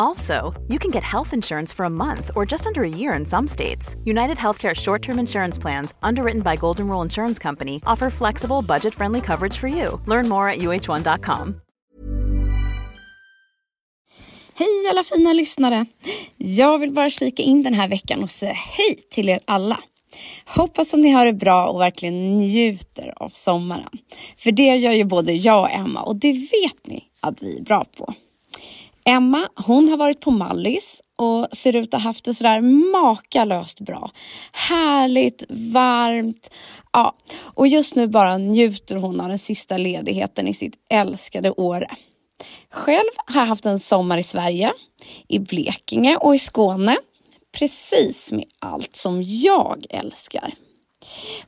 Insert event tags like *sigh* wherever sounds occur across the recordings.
Also, you can get health insurance for a month or just under a year in some states. United Healthcare short term insurance plans, underwritten by Golden Rule Insurance Company, offer flexible, budget friendly coverage for you. Learn more at uh1.com. Hej alla fina lyssnare! Jag vill bara kika in den här veckan och säga hej till er alla. Hoppas att ni har det bra och verkligen njuter av sommaren. För det gör ju både jag och Emma och det vet ni att vi är bra på. Emma, hon har varit på Mallis och ser ut att ha haft det sådär makalöst bra. Härligt, varmt. Ja, och just nu bara njuter hon av den sista ledigheten i sitt älskade Åre. Själv har jag haft en sommar i Sverige, i Blekinge och i Skåne. Precis med allt som jag älskar.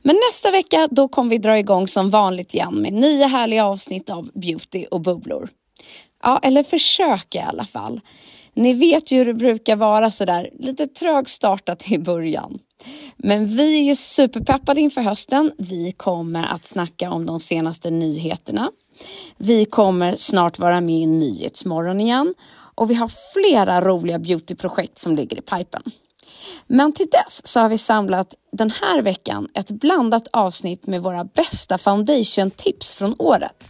Men nästa vecka då kommer vi dra igång som vanligt igen med nya härliga avsnitt av Beauty och bubblor. Ja, eller försök i alla fall. Ni vet ju hur det brukar vara sådär lite trögstartat i början. Men vi är ju superpeppade inför hösten. Vi kommer att snacka om de senaste nyheterna. Vi kommer snart vara med i Nyhetsmorgon igen och vi har flera roliga beautyprojekt som ligger i pipen. Men till dess så har vi samlat den här veckan ett blandat avsnitt med våra bästa foundation-tips från året.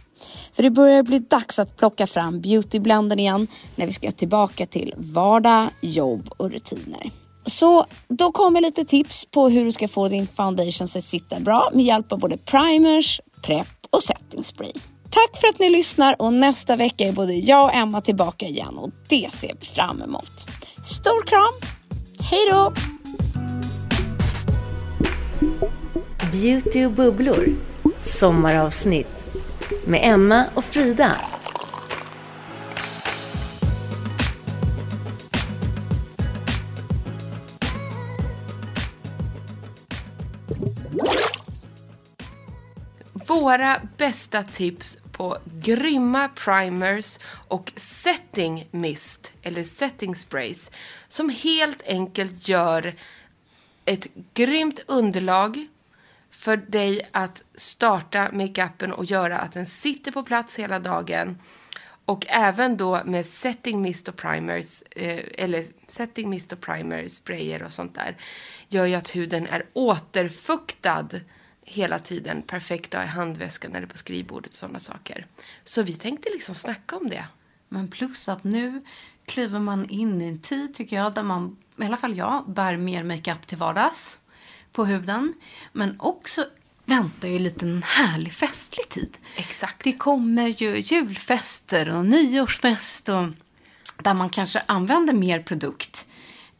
För det börjar bli dags att plocka fram beautyblenden igen när vi ska tillbaka till vardag, jobb och rutiner. Så då kommer lite tips på hur du ska få din foundation att sitta bra med hjälp av både primers, prepp och setting spray. Tack för att ni lyssnar och nästa vecka är både jag och Emma tillbaka igen och det ser vi fram emot. Stor kram! Hej då! Beauty och bubblor Sommaravsnitt med Emma och Frida. Våra bästa tips på grymma primers och setting mist, eller setting sprays, som helt enkelt gör ett grymt underlag för dig att starta makeupen och göra att den sitter på plats hela dagen. Och även då med setting mist och primers, eh, eller setting mist och primer, sprayer och sånt där, gör ju att huden är återfuktad hela tiden. Perfekt att ha i handväskan eller på skrivbordet och sådana saker. Så vi tänkte liksom snacka om det. Men plus att nu kliver man in i en tid, tycker jag, där man, i alla fall jag, bär mer makeup till vardags på huden. Men också väntar ju en liten härlig festlig tid. Exakt. Det kommer ju julfester och nyårsfest och där man kanske använder mer produkt.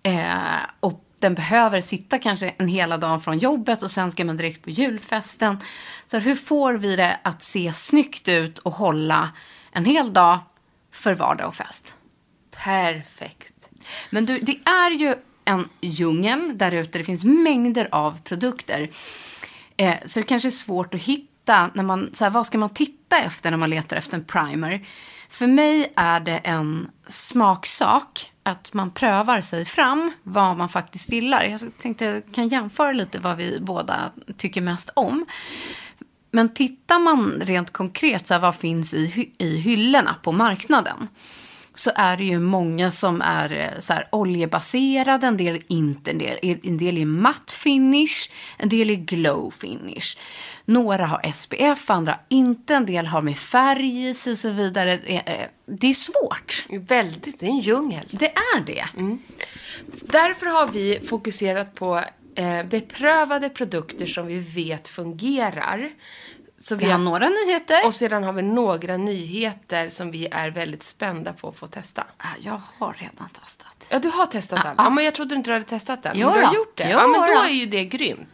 Eh, och den behöver sitta kanske en hela dag från jobbet och sen ska man direkt på julfesten. Så hur får vi det att se snyggt ut och hålla en hel dag för vardag och fest? Perfekt. Men du, det är ju en djungel där ute. Det finns mängder av produkter. Eh, så det kanske är svårt att hitta. När man, så här, vad ska man titta efter när man letar efter en primer? För mig är det en smaksak. Att man prövar sig fram vad man faktiskt gillar. Jag tänkte jag kan jämföra lite vad vi båda tycker mest om. Men tittar man rent konkret, så här, vad finns i, i hyllorna på marknaden? Så är det ju många som är eh, så här, oljebaserade, en del inte, en del, en del är matt finish, en del är glow finish. Några har SPF, andra inte, en del har med färg i sig och så vidare. Det är, det är svårt. Väldigt, det är en djungel. Det är det. Därför har vi fokuserat på eh, beprövade produkter som vi vet fungerar. Så Vi har några nyheter. Och sedan har vi några nyheter som vi är väldigt spända på att få testa. Ah, Jag har redan testat. Ja, du har testat den. Ja, men jag trodde inte du hade testat den. Jo men du har gjort det. Jo ja, men då är ju det grymt.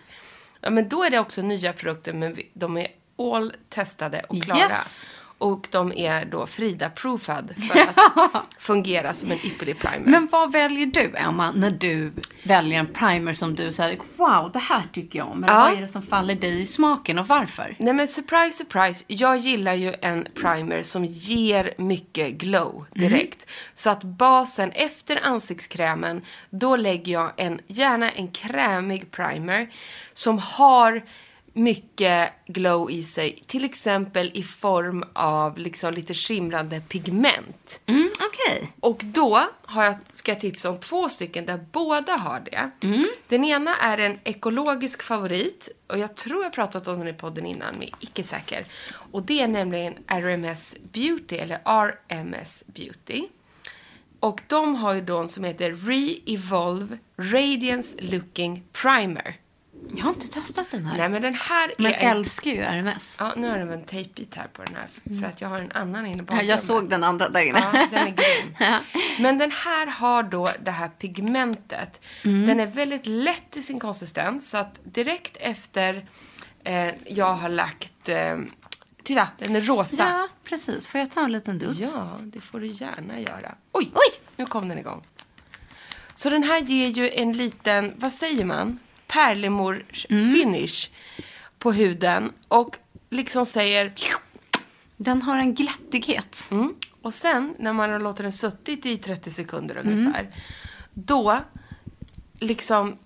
Ja, men då är det också nya produkter, men vi- de är all testade och klara. Yes. Och de är då Frida-proofad för att fungera som en ypperlig primer. Men vad väljer du, Emma, när du väljer en primer som du säger wow, det här tycker jag om? Eller Ja. vad är det som faller dig i smaken och varför? Nej men surprise, surprise. Jag gillar ju en primer som ger mycket glow direkt. Så att basen efter ansiktskrämen, då lägger jag en, gärna en krämig primer som har mycket glow i sig. Till exempel i form av liksom lite skimrande pigment. Mm, Okej. Och då har jag, ska jag tipsa om två stycken där båda har det. Den ena är en ekologisk favorit. Och jag tror jag pratat om den i podden innan, men jag är icke säker. Och det är nämligen RMS Beauty, eller RMS Beauty. Och de har ju då en som heter Re-Evolve Radiance Looking Primer. Jag har inte testat den här. Nej men den här men är... en- älskar ju RMS. Ja, nu har de en tejpbit här på den här. För att jag har en annan inne i Ja, jag såg den andra där inne. Ja, den är grym. *laughs* Men den här har då det här pigmentet. Mm. Den är väldigt lätt i sin konsistens. Så att direkt efter eh, jag har lagt... Eh, titta, den är rosa. Ja, precis. Får jag ta en liten dutt? Ja, det får du gärna göra. Oj, Oj! nu kom den igång. Så den här ger ju en liten, vad säger man? Pärlemor-finish på huden. Och liksom säger... Den har en glättighet. Mm. Och sen, när man har låtit den suttit i 30 sekunder ungefär, då liksom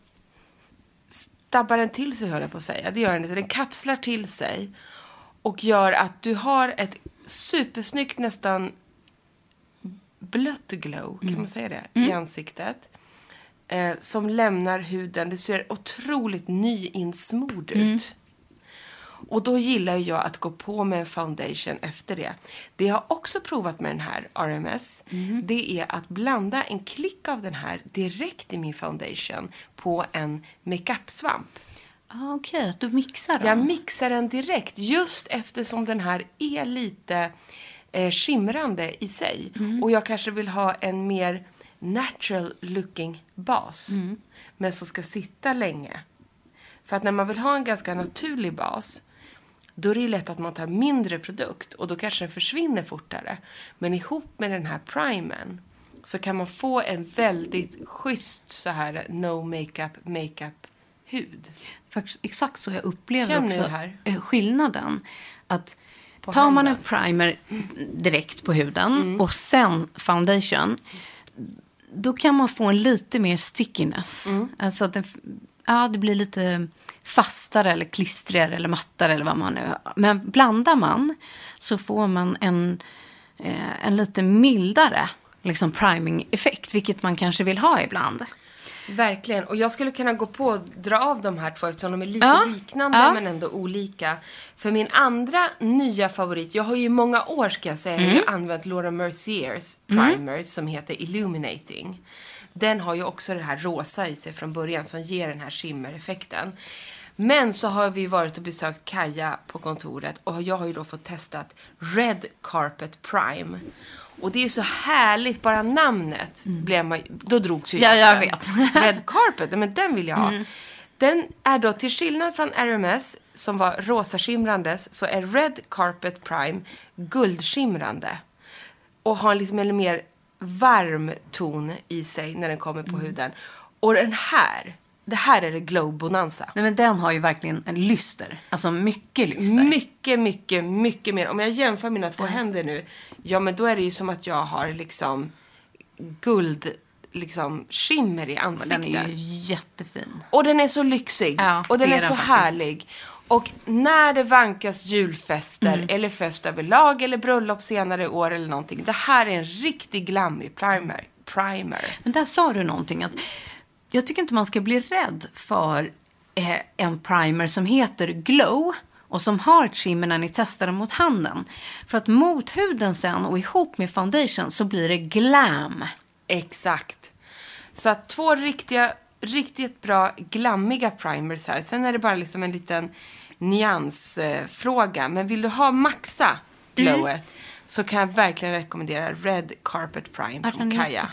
stabbar den till sig, höll jag på att säga. Det gör den inte. Den kapslar till sig och gör att du har ett supersnyggt, nästan blött glow, kan man säga det, i ansiktet. Eh, som lämnar huden, det ser otroligt nyinsmord ut. Och då gillar jag att gå på med en foundation efter det. Det jag har också provat med den här RMS, det är att blanda en klick av den här direkt i min foundation på en makeup-svamp. Ah, Okej, att du mixar dem. Jag mixar den direkt just eftersom den här är lite eh, skimrande i sig. Och jag kanske vill ha en mer natural looking bas. Men som ska sitta länge. För att när man vill ha en ganska naturlig bas då är det lätt att man tar mindre produkt och då kanske den försvinner fortare. Men ihop med den här primern så kan man få en väldigt schysst så här no makeup, makeup hud. Faktiskt exakt så jag upplever Känner också här? eh, skillnaden. Att På tar man en primer direkt på huden Mm. och sen foundation, då kan man få en lite mer stickiness. Mm. Alltså att den, ja, det blir lite fastare eller klistrigare eller mattare eller vad man nu Men blandar man så får man en, eh, en lite mildare liksom priming-effekt, vilket man kanske vill ha ibland. Verkligen. Och jag skulle kunna gå på och dra av de här två eftersom de är lite Ja. liknande Ja. men ändå olika. För min andra nya favorit, jag har ju i många år ska jag säga, jag har ju använt Laura Merciers primer som heter Illuminating. Den har ju också det här rosa i sig från början som ger den här shimmer-effekten. Men så har vi varit och besökt Kaja på kontoret och jag har ju då fått testat Red Carpet Prime. Och det är så härligt, bara namnet blev man, då drogs ju Ja, jag vet. Mm. *laughs* Red Carpet, men den vill jag ha. Den är då, till skillnad från RMS som var rosaskimrandes, så är Red Carpet Prime guldskimrande. Och har en lite mer, varm ton i sig när den kommer på Mm. huden. Och den här, det här är det glow bonanza. Nej, men den har ju verkligen en lyster. Alltså mycket lyster. Mycket, mycket, mycket mer. Om jag jämför mina två händer nu, ja men då är det ju som att jag har liksom guld, liksom skimmer i ansiktet. Den är ju jättefin. Och den är så lyxig. Ja, och den är, är den så faktiskt. härlig. Och när det vankas julfester eller fest överlag eller bröllop senare i år eller någonting. Det här är en riktig glammig primer. primer. Men där sa du någonting att jag tycker inte man ska bli rädd för eh, en primer som heter Glow och som har ett skimmer när ni testar den mot handen. För att mot huden sen och ihop med foundation så blir det glam. Exakt. Så att två riktiga, riktigt bra glammiga primers här. Sen är det bara liksom en liten nyansfråga. Men vill du ha maxa glowet så kan jag verkligen rekommendera Red Carpet Prime från Kaja.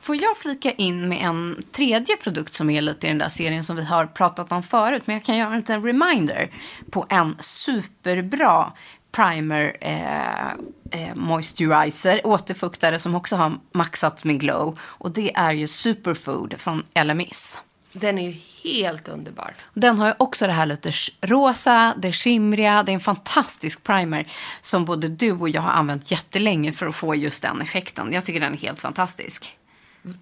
Får jag flika in med en tredje produkt som är lite i den där serien som vi har pratat om förut. Men jag kan göra en liten reminder på en superbra primer eh, eh, moisturizer, återfuktare som också har maxat med glow. Och det är ju Superfood från LMIS. Den är ju helt underbar. Den har ju också det här lite rosa, det skimriga. Det är en fantastisk primer som både du och jag har använt jättelänge för att få just den effekten. Jag tycker den är helt fantastisk.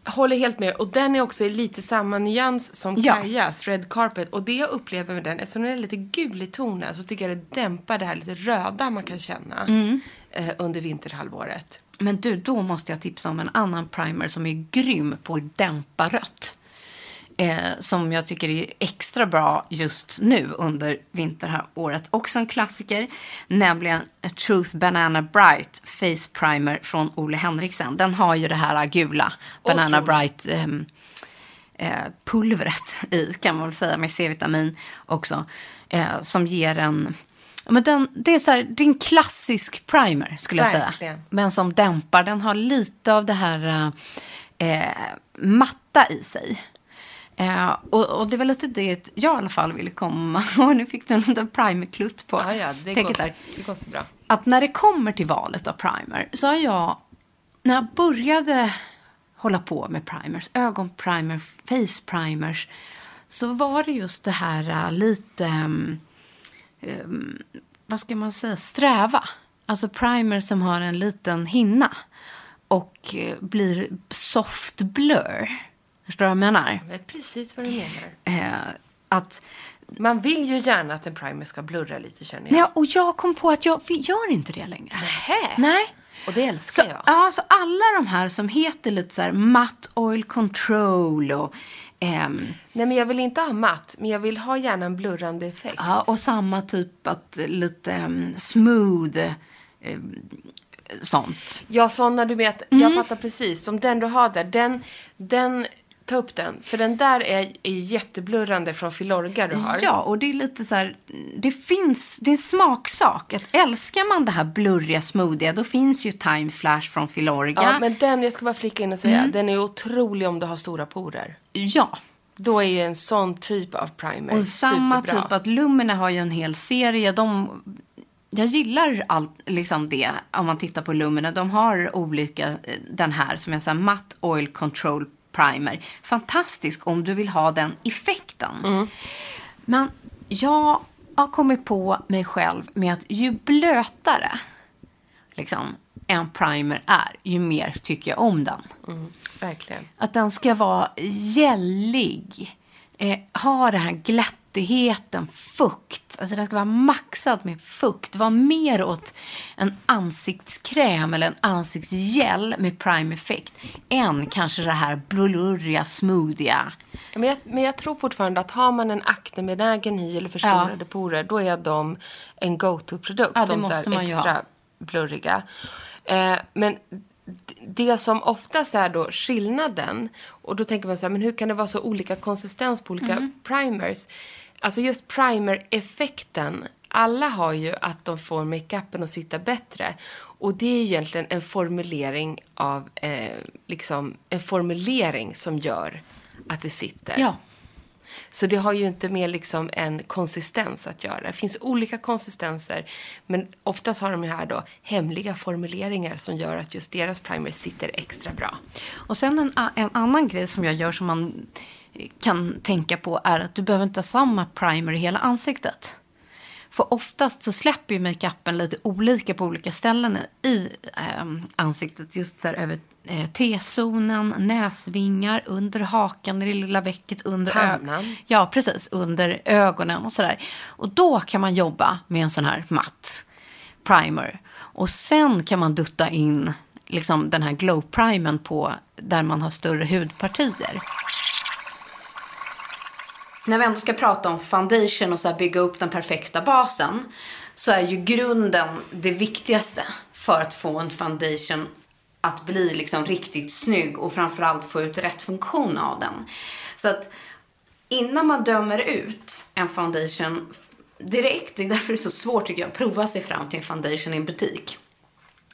Håller helt med. Och den är också i lite samma nyans som Ja. Kajas Red Carpet. Och det jag upplever med den, eftersom den är lite gul i tonen, så tycker jag det dämpar det här lite röda man kan känna Mm. eh, under vinterhalvåret. Men du, då måste jag tipsa om en annan primer som är grym på att dämpa rött. Eh, som jag tycker är extra bra just nu under vinteråret. Också en klassiker, nämligen A Truth Banana Bright Face Primer från Ole Henriksen. Den har ju det här gula Banana Otroligt. Bright ehm, eh, pulvret i, kan man väl säga, med C-vitamin också. Eh, som ger en... Men den, det, är så här, det är en klassisk primer, skulle jag säga. Verkligen. Men som dämpar. Den har lite av det här eh, matta i sig. Eh, och, och det var lite det jag i alla fall ville komma. *laughs* Och nu fick du en liten primerklutt på Ja, ja, det, går, där det går så bra. att när det kommer till valet av primer så har jag, när jag började hålla på med primers, ögonprimer, face primers, så var det just det här äh, lite, um, um, vad ska man säga, sträva. Alltså primer som har en liten hinna och eh, blir soft blur. Förstår du vad jag menar? Jag vet precis vad du menar. Eh, att Man vill ju gärna att en primer ska blurra lite känner jag. Ja, och jag kom på att jag gör inte det längre. Nähä. Nej. Och det älskar Så, jag. ja, så alla de här som heter lite så här matt oil control och, ehm, Nej men jag vill inte ha matt, men jag vill ha gärna en blurrande effekt. ja, och samma typ att lite ehm, smooth ehm, sånt. Ja, sådana du vet, Mm. jag fattar precis. Som den du har där, den, den, ta upp den. För den där är, är ju jätteblurrande från Filorga du har. Ja, och det är lite så här, det finns, det är en smaksak. Att älskar man det här blurriga, smoothiga, då finns ju Time Flash från Filorga. Ja, men den, jag ska bara flika in och säga, Mm. den är otrolig om du har stora porer. ja. Då är en sån typ av primer Och samma superbra. typ att Lumina har ju en hel serie. De, jag gillar allt, liksom det om man tittar på Lumina. De har olika, eh, den här som jag sa, matt oil control primer. Fantastisk om du vill ha den effekten. Men jag har kommit på mig själv med att ju blötare liksom, en primer är, ju mer tycker jag om den. Verkligen. Att den ska vara gällig. Eh, ha den här glättigheten, fukt. Alltså den ska vara maxad med fukt. Vara mer åt en ansiktskräm eller en ansiktsgel med prime effect. Än kanske det här blurriga, smoothiga. Men jag, men jag tror fortfarande att har man en aknebenägen hy eller förstorade Ja. porer, då är de en go-to-produkt. Ja, det de måste man ju extra ha. blurriga. Eh, men det som oftast är då skillnaden, och då tänker man så här, men hur kan det vara så olika konsistens på olika Mm. primers? Alltså just primer-effekten, alla har ju att de får makeupen att sitta bättre. Och det är ju egentligen en formulering av, eh, liksom, en formulering som gör att det sitter. Ja. Så det har ju inte med liksom en konsistens att göra. Det finns olika konsistenser, men oftast har de här då hemliga formuleringar som gör att just deras primer sitter extra bra. Och sen en, en annan grej som jag gör som man kan tänka på är att du behöver inte ha samma primer i hela ansiktet. För oftast så släpper ju makeupen lite olika på olika ställen i eh, ansiktet. Just så här över eh, T-zonen, näsvingar, under hakan, i det lilla vecket, under ögonen. Ja, precis. Under ögonen och sådär. Och då kan man jobba med en sån här matt primer. Och sen kan man dutta in liksom den här glow primern på där man har större hudpartier. När vi ändå ska prata om foundation och så här bygga upp den perfekta basen så är ju grunden det viktigaste för att få en foundation att bli liksom riktigt snygg och framförallt få ut rätt funktion av den. Så att innan man dömer ut en foundation direkt, det är därför det är så svårt tycker jag att prova sig fram till en foundation i en butik.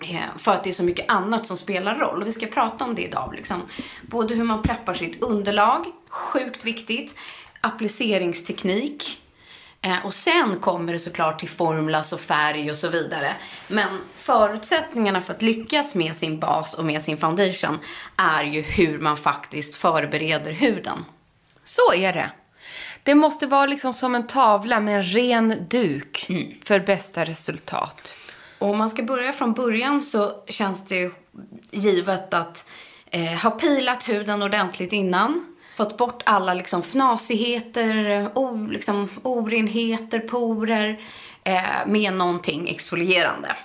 Eh, för att det är så mycket annat som spelar roll. Och vi ska prata om det idag. Liksom. Både hur man preppar sitt underlag, sjukt viktigt. Appliceringsteknik. Eh, Och sen kommer det såklart till formulas och färg och så vidare. Men förutsättningarna för att lyckas med sin bas och med sin foundation är ju hur man faktiskt förbereder huden. Så är det. Det måste vara liksom som en tavla med en ren duk för bästa resultat. Och om man ska börja från början så känns det givet att eh, ha pilat huden ordentligt innan. Fått bort alla liksom fnasigheter, o, liksom, orenheter, porer eh, med någonting exfolierande.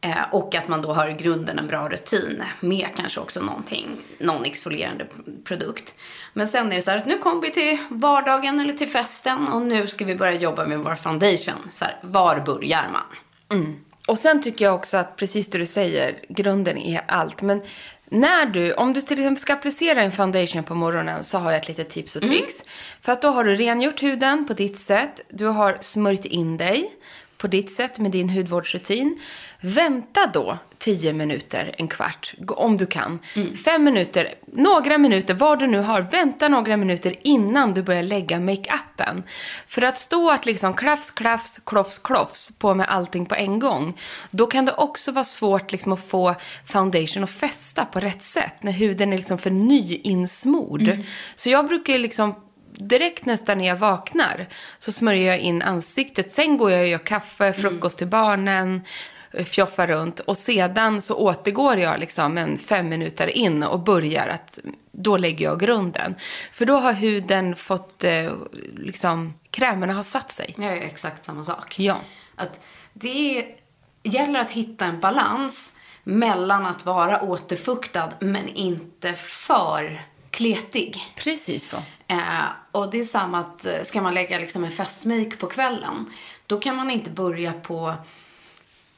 Eh, och att man då har i grunden en bra rutin med kanske också någonting, någon exfolierande produkt. Men sen är det så här att nu kommer vi till vardagen eller till festen och nu ska vi börja jobba med vår foundation. Så här, var börjar man? Mm. Och sen tycker jag också att precis det du säger, grunden är allt. Men när du, om du till exempel ska applicera en foundation på morgonen så har jag ett litet tips och tricks. För att då har du rengjort huden på ditt sätt. Du har smörjt in dig på ditt sätt med din hudvårdsrutin. Vänta då 10 minuter, en kvart, om du kan. Fem minuter, några minuter, vad du nu har. Vänta några minuter innan du börjar lägga makeupen. För att stå att liksom klafs, klafs, klofs, klofs på med allting på en gång. Då kan det också vara svårt liksom att få foundation att fästa på rätt sätt. När huden är liksom för nyinsmord. Så jag brukar liksom direkt nästan när jag vaknar så smörjer jag in ansiktet. Sen går jag och gör kaffe, frukost till barnen, fjoffar runt och sedan så återgår jag liksom en fem minuter in och börjar att då lägger jag grunden. För då har huden fått eh, liksom krämerna har satt sig. Jag gör exakt samma sak. Ja. Att det gäller att hitta en balans mellan att vara återfuktad men inte för kletig. Precis så. Eh, och det är samma att eh, ska man lägga liksom en festmake på kvällen, då kan man inte börja på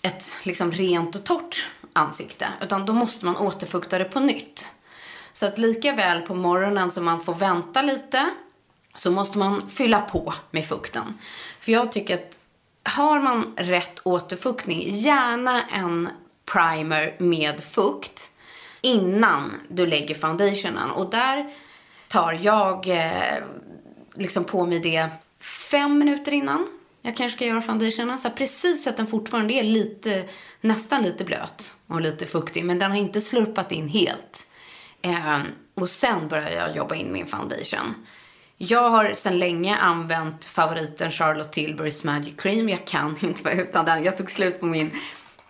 ett liksom rent och torrt ansikte, utan då måste man återfukta det på nytt. Så att lika väl på morgonen som man får vänta lite, så måste man fylla på med fukten. För jag tycker att har man rätt återfuktning, gärna en primer med fukt innan du lägger foundationen. Och där tar jag eh, liksom på mig det fem minuter innan jag kanske ska göra foundationen. Så precis så att den fortfarande är lite, nästan lite blöt och lite fuktig. Men den har inte slurpat in helt. Eh, och sen börjar jag jobba in min foundation. Jag har sedan länge använt favoriten Charlotte Tilburys Magic Cream. Jag kan inte vara utan den. Jag tog slut på min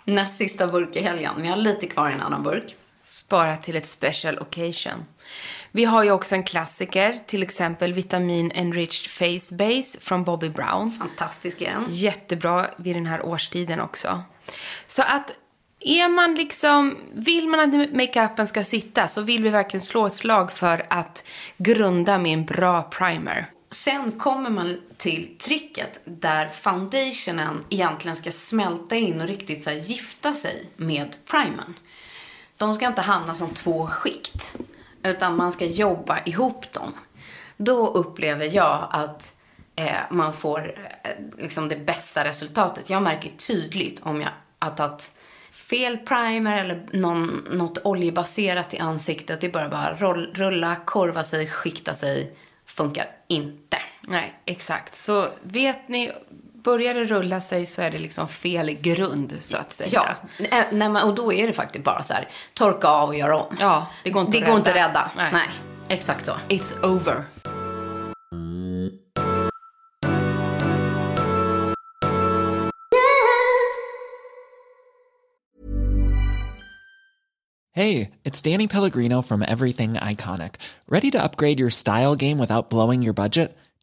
näst sista burk i helgen. Men jag har lite kvar i en annan burk. Spara till ett special occasion. Vi har ju också en klassiker, till exempel Vitamin Enriched Face Base från Bobbi Brown. Fantastisk är den. Jättebra vid den här årstiden också. Så att är man liksom, vill man att makeupen ska sitta så vill vi verkligen slå ett slag för att grunda med en bra primer. Sen kommer man till tricket där foundationen egentligen ska smälta in och riktigt så gifta sig med primern. De ska inte hamna som två skikt, utan man ska jobba ihop dem. Då upplever jag att eh, man får eh, liksom det bästa resultatet. Jag märker tydligt om jag har tagit fel primer eller någon, något oljebaserat i ansiktet. Det är bara bara roll, rulla, korva sig, skikta sig. Funkar inte. Nej, exakt. Så vet ni, börjar det rulla sig så är det liksom fel grund så att säga. Ja, eh, nej, och då är det faktiskt bara så här, torka av och göra om. Ja, det går inte det att rädda. Inte rädda. Nej. nej. exakt så. It's over. Hey, it's Danny Pellegrino from Everything Iconic. Ready to upgrade your style game without blowing your budget?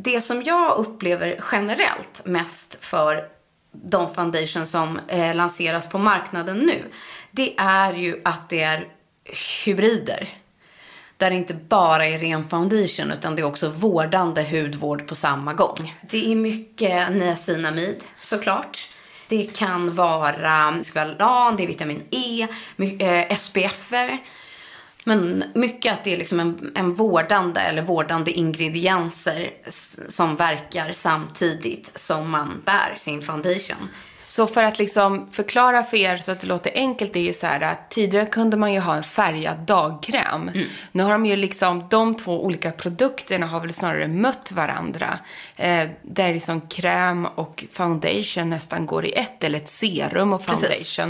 Det som jag upplever generellt mest för de foundation som eh, lanseras på marknaden nu, det är ju att det är hybrider. Där det inte bara är ren foundation utan det är också vårdande hudvård på samma gång. Det är mycket niacinamid såklart. Det kan vara skvalan, det är vitamin E, eh, SPF-er. Men mycket att det är liksom en, en vårdande eller vårdande ingredienser som verkar samtidigt som man bär sin foundation. Så för att liksom förklara för er så att det låter enkelt, det är ju så här att tidigare kunde man ju ha en färgad dagkräm. Mm. Nu har de ju liksom, de två olika produkterna har väl snarare mött varandra. Eh, där liksom kräm och foundation nästan går i ett, eller ett serum och foundation. Precis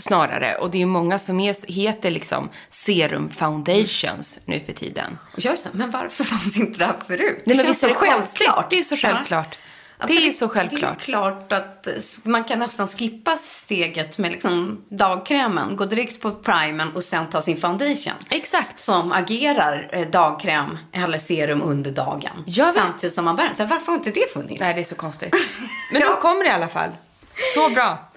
snarare. Och det är ju många som heter liksom serum foundations nu för tiden. Och jag är så men varför fanns inte det här förut? Nej, men visst är det självklart? Det är så självklart. Ja. Det är så självklart. Det är klart att man kan nästan skippa steget med liksom dagkrämen, gå direkt på primern och sen ta sin foundation. Exakt. Som agerar eh, dagkräm eller serum under dagen. Samtidigt som man bär den. Varför har inte det funnits? Nej, det är så konstigt. *laughs* Men ja. nu kommer det i alla fall. Så bra.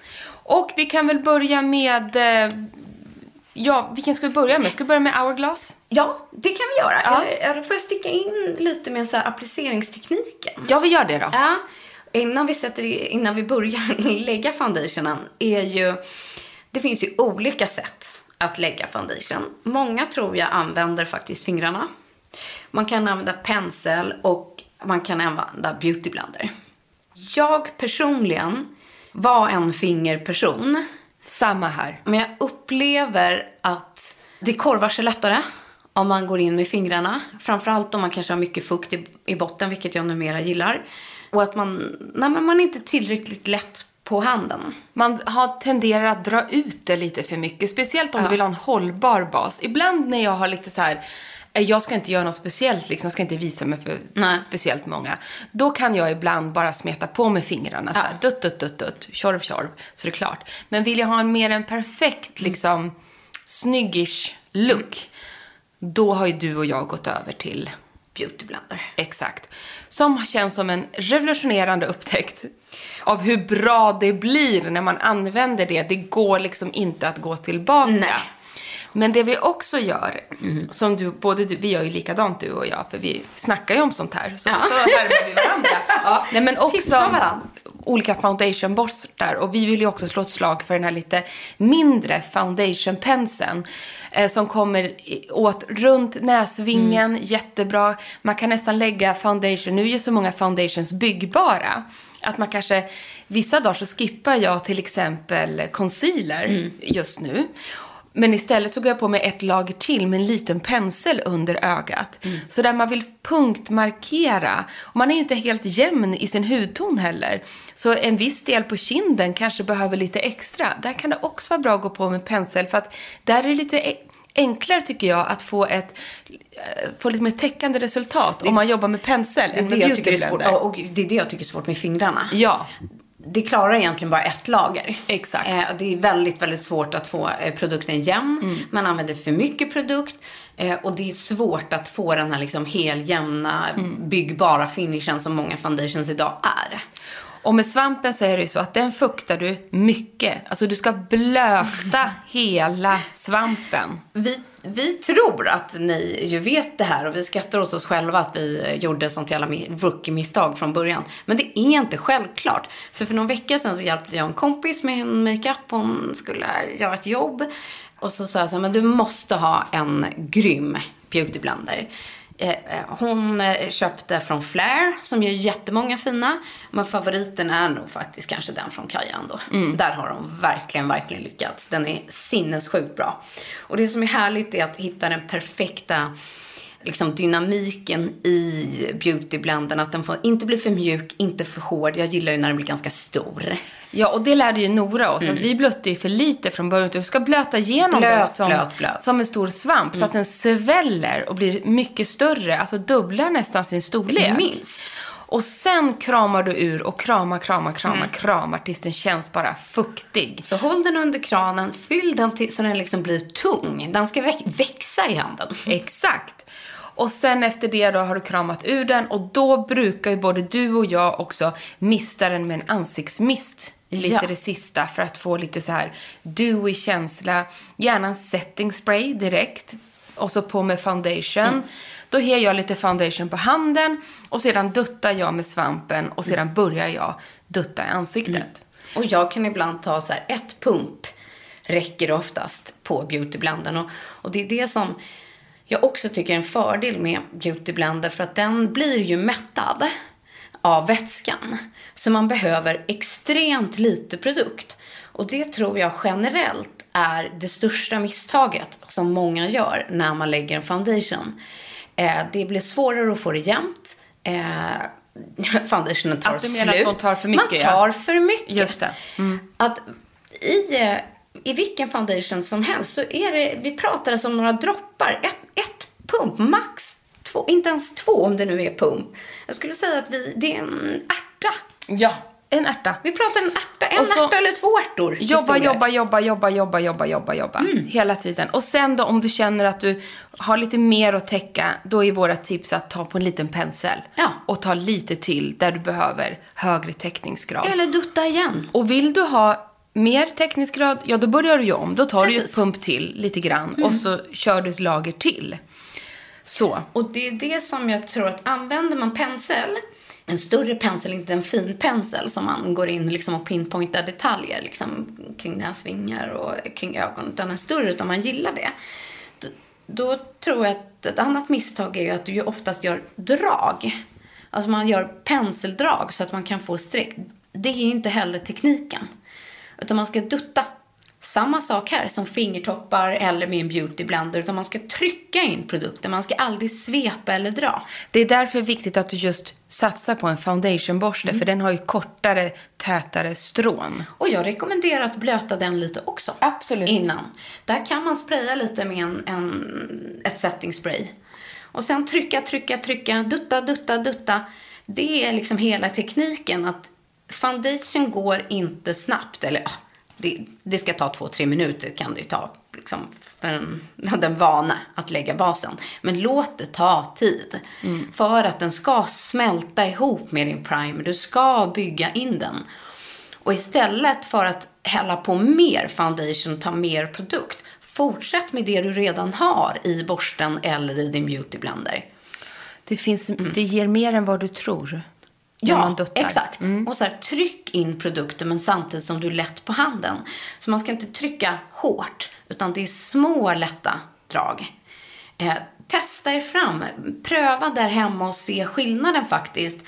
Och vi kan väl börja med... Eh, ja, vilken ska vi börja med? Ska vi börja med Hourglass? Ja, det kan vi göra. Ja. Eller, eller får jag sticka in lite med så här appliceringstekniken? Ja, vi gör det då. Ja. Innan vi, sätter, innan vi börjar *laughs* lägga foundationen är ju... Det finns ju olika sätt att lägga foundation. Många tror jag använder faktiskt fingrarna. Man kan använda pensel och man kan använda beautyblender. Jag personligen var en fingerperson. Samma här. Men jag upplever att det korvar sig lättare om man går in med fingrarna. Framförallt om man kanske har mycket fukt i, i botten, vilket jag numera gillar. Och att man, nej, men man är inte tillräckligt lätt på handen. Man har tenderar att dra ut det lite för mycket. Speciellt om ja. du vill ha en hållbar bas. Ibland när jag har lite så här jag ska inte göra något speciellt, liksom, ska inte visa mig för Nej. speciellt många. Då kan jag ibland bara smeta på med fingrarna så här, ja. dutt, dutt, dutt, dutt, tjorv, tjorv, så det är klart. Men vill jag ha en mer en perfekt, liksom, mm. snyggish look, då har ju du och jag gått över till Beautyblender. Exakt. Som känns som en revolutionerande upptäckt av hur bra det blir när man använder det. Det går liksom inte att gå tillbaka. Nej. Men det vi också gör, mm. som du, både du, vi gör ju likadant du och jag, för vi snackar ju om sånt här. Så, ja. så härmar vi varandra. *laughs* ja. Nej, men också olika foundationborstar. Och vi vill ju också slå ett slag för den här lite mindre foundationpenseln. Eh, som kommer åt runt näsvingen, mm. jättebra. Man kan nästan lägga foundation, nu är ju så många foundations byggbara. Att man kanske, vissa dagar så skippar jag till exempel concealer mm. just nu. Men istället så går jag på med ett lager till med en liten pensel under ögat. Så där man vill punktmarkera. Och man är ju inte helt jämn i sin hudton heller. Så en viss del på kinden kanske behöver lite extra. Där kan det också vara bra att gå på med pensel för att där är det lite e- enklare tycker jag att få ett eh, få lite mer täckande resultat om man jobbar med pensel Det än det med beautyblender. Och det är det jag tycker är svårt med fingrarna. Ja, Det klarar egentligen bara ett lager. Exakt. Eh, det är väldigt, väldigt svårt att få eh, produkten jämn. Mm. Man använder för mycket produkt. Eh, och det är svårt att få den här liksom heljämna, Mm. byggbara finishen som många foundations idag är. Och med svampen så är det ju så att den fuktar du mycket. Alltså du ska blöta hela svampen. Vi, vi tror att ni ju vet det här och vi skrattar åt oss själva att vi gjorde sånt jävla rookie-misstag från början. Men det är inte självklart. För för någon vecka sedan så hjälpte jag en kompis med en makeup. Hon skulle göra ett jobb. Och så sa jag så här, men du måste ha en grym beautyblender. Eh, eh, Hon eh, köpte från Flair som gör jättemånga fina. Men favoriten är nog faktiskt kanske den från Kaja ändå. Där har de verkligen, verkligen lyckats. Den är sinnessjukt bra. Och det som är härligt är att hitta den perfekta liksom dynamiken i beautyblenden. Att den får inte bli för mjuk, inte för hård. Jag gillar ju när den blir ganska stor. Ja, och det lärde ju Nora oss. Att vi blötte ju för lite från början. Du ska blöta igenom Blöt, den som, blöt, blöt. som en stor svamp. Så att den sväller och blir mycket större. Alltså dubblar nästan sin storlek. Minst. Och sen kramar du ur och kramar, kramar, kramar, kramar tills den känns bara fuktig. Så håll den under kranen, fyll den till, så den liksom blir tung. Den ska väx- växa i handen. *laughs* Exakt. Och sen efter det då har du kramat ur den och då brukar ju både du och jag också mista den med en ansiktsmist. Lite Ja. det sista för att få lite så här dewy känsla. Gärna en setting spray direkt. Och så på med foundation. Då ger jag lite foundation på handen och sedan duttar jag med svampen och sedan börjar jag dutta i ansiktet. Och jag kan ibland ta så här ett pump räcker oftast på beautyblenden. Och, och det är det som jag också tycker är en fördel med beautyblender för att den blir ju mättad av vätskan. Så man behöver extremt lite produkt. Och det tror jag generellt är det största misstaget som många gör när man lägger en foundation. Eh, det blir svårare att få det jämnt. Eh, *laughs* foundationen tar Att du slut. menar att de tar för mycket, Man ja. tar för mycket. Just det. Mm. Att i, eh, i vilken foundation som helst så är det, vi pratar alltså om några droppar. Ett, ett pump, max två, inte ens två om det nu är pump. Jag skulle säga att vi, det är en ärta. Ja, en ärta. Vi pratar en ärta, en så- ärta eller två ärtor. Jobba, jobba, jobba, jobba, jobba, jobba, jobba, jobba. Hela tiden. Och sen då om du känner att du har lite mer att täcka, då är våra tips att ta på en liten pensel. Ja. Och ta lite till där du behöver högre täckningsgrad. Eller dutta igen. Och vill du ha mer täckningsgrad, ja då börjar du ju om. Då tar du ju ett Precis. Mm. pump till lite grann och så kör du ett lager till. Så. Och det är det som jag tror att använder man pensel, en större pensel, inte en fin pensel som man går in liksom och pinpointar detaljer liksom, kring näsvingar och kring ögon, utan en större, utan man gillar det. Då, då tror jag att ett annat misstag är ju att du ju oftast gör drag. Alltså man gör penseldrag så att man kan få streck. Det är inte heller tekniken. Utan man ska dutta. Samma sak här som fingertoppar eller med en beautyblender. Utan man ska trycka in produkten. Man ska aldrig svepa eller dra. Det är därför viktigt att du just satsar på en foundationborste, Mm. för den har ju kortare, tätare strån. Och jag rekommenderar att blöta den lite också. Absolut. Innan. Där kan man spraya lite med en, en, ett setting spray. Och sen trycka, trycka, trycka, dutta, dutta, dutta. Det är liksom hela tekniken. att Foundation går inte snabbt. Eller det, det ska ta två, tre minuter kan det ju ta. Liksom, för en, *laughs* den vana att lägga basen. Men låt det ta tid. För att den ska smälta ihop med din primer. Du ska bygga in den. Och istället för att hälla på mer foundation och ta mer produkt, fortsätt med det du redan har i borsten eller i din beautyblender. Det, finns, det ger mer än vad du tror. Man Mm. Ja, duttar. exakt. Och så här, tryck in produkten men samtidigt som du är lätt på handen. Så man ska inte trycka hårt, utan det är små lätta drag. Eh, testa er fram. Pröva där hemma och se skillnaden faktiskt.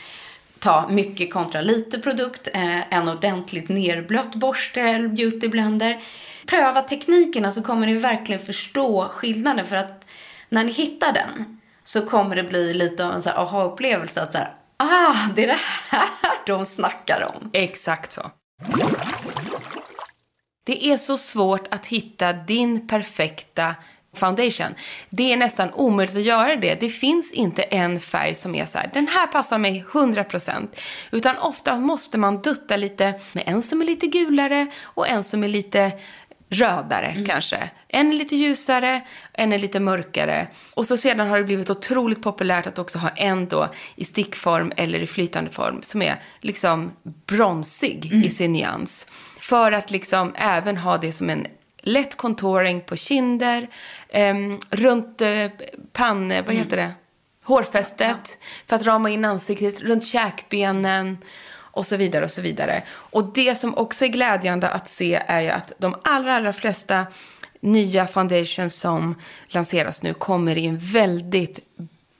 ta mycket kontra lite produkt, eh, en ordentligt nerblött borste eller beautyblender. Pröva teknikerna så kommer ni verkligen förstå skillnaden för att när ni hittar den så kommer det bli lite av en aha-upplevelse att så här, ah, det är det här de snackar om. Exakt så. Det är så svårt att hitta din perfekta foundation. Det är nästan omöjligt att göra det. Det finns inte en färg som är så här, den här passar mig 100%. Utan ofta måste man dutta lite med en som är lite gulare och en som är lite rödare kanske. En är lite ljusare, en är lite mörkare. Och så sedan har det blivit otroligt populärt att också ha en då i stickform eller i flytande form som är liksom bronsig i sin nyans. För att liksom även ha det som en lätt contouring på kinder, ehm, runt eh, panne, vad heter det? Hårfästet, för att rama in ansiktet, runt käkbenen och så vidare och så vidare. Och det som också är glädjande att se är ju att de allra, allra flesta nya foundations som lanseras nu kommer i en väldigt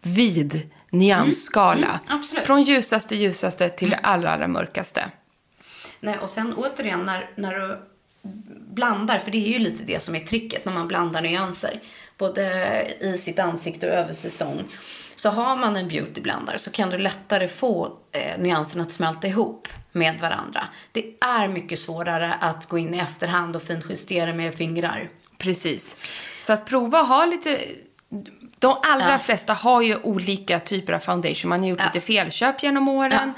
vid nyansskala. Mm, absolut. Från ljusaste ljusaste till det allra, allra mörkaste. Nej, och sen återigen när, när du blandar, för det är ju lite det som är tricket när man blandar nyanser, både i sitt ansikte och över säsong. Så har man en beautyblandare så kan du lättare få eh, nyanserna att smälta ihop med varandra. Det är mycket svårare att gå in i efterhand och finjustera med fingrar. Precis. Så att prova ha lite... De allra Ja. flesta har ju olika typer av foundation. Man har gjort lite felköp genom åren.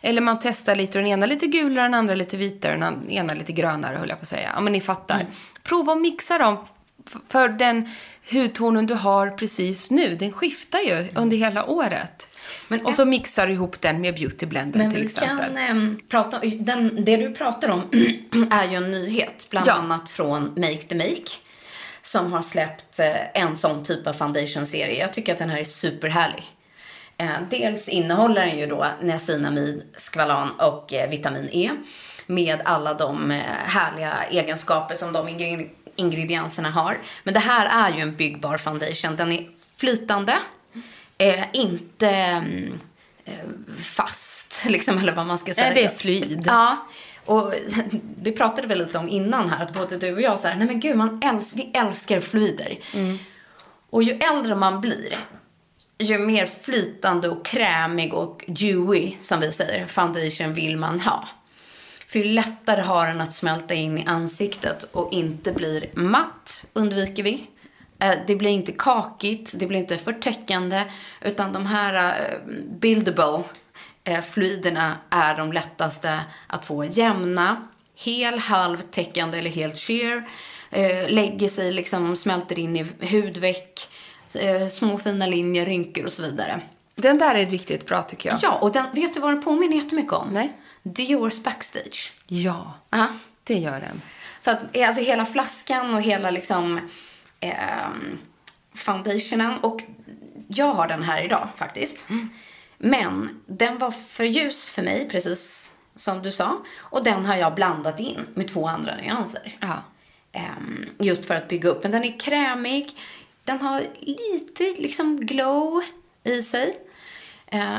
Eller man testar lite, den ena lite gulare, den andra lite vitare, den ena lite grönare höll jag på att säga. Ja, men ni fattar. Mm. Prova att mixa dem. För den hudtonen du har precis nu, den skiftar ju Mm. under hela året. och så mixar du ihop den med beautyblenden Men till vi exempel. kan ehm, prata om, den, det du pratar om *clears throat* är ju en nyhet, bland Ja. annat från Make the Make. Som har släppt eh, en sån typ av foundation-serie. Jag tycker att den här är superhärlig. Eh, dels innehåller den ju då niacinamid, skvalan och eh, vitamin E. Med alla de eh, härliga egenskaper som de ingre- ingredienserna har. Men det här är ju en byggbar foundation. Den är flytande, eh, inte mm, eh, fast, *laughs* liksom, eller vad man ska säga. Nej, det är fluid. Ja. Och *laughs* det pratade vi lite om innan här, att både du och jag så här, nej men gud, man äls vi älskar fluider. Och ju äldre man blir, ju mer flytande och krämig och dewy, som vi säger, foundation vill man ha. För ju lättare har den att smälta in i ansiktet och inte blir matt, undviker vi. Eh, Det blir inte kakigt, det blir inte för täckande, utan de här eh, buildable eh, fluiderna är de lättaste att få jämna, hel, halvtäckande eller helt sheer. Lägger sig, liksom smälter in i hudveck, små fina linjer, rynkor och så vidare. Den där är riktigt bra tycker jag. Ja, och den, vet du vad den påminner jättemycket om? Nej. Diors backstage. Ja, Ja. det gör den. För att eh, alltså, hela flaskan och hela liksom ehm, foundationen och jag har den här idag faktiskt. Men den var för ljus för mig, precis som du sa. Och den har jag blandat in med två andra nyanser. Ja. Ehm, just för att bygga upp. Men den är krämig. Den har lite liksom glow i sig. Eh,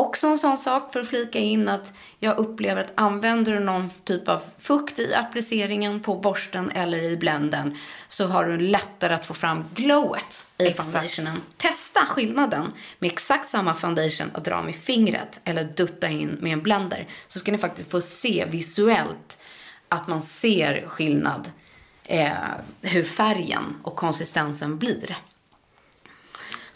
också en sån sak för att flika in att jag upplever att använder du någon typ av fukt i appliceringen på borsten eller i blenden så har du lättare att få fram glowet i Exakt. foundationen. Testa skillnaden med exakt samma foundation och dra med fingret eller dutta in med en blender så ska ni faktiskt få se visuellt att man ser skillnad eh, hur färgen och konsistensen blir.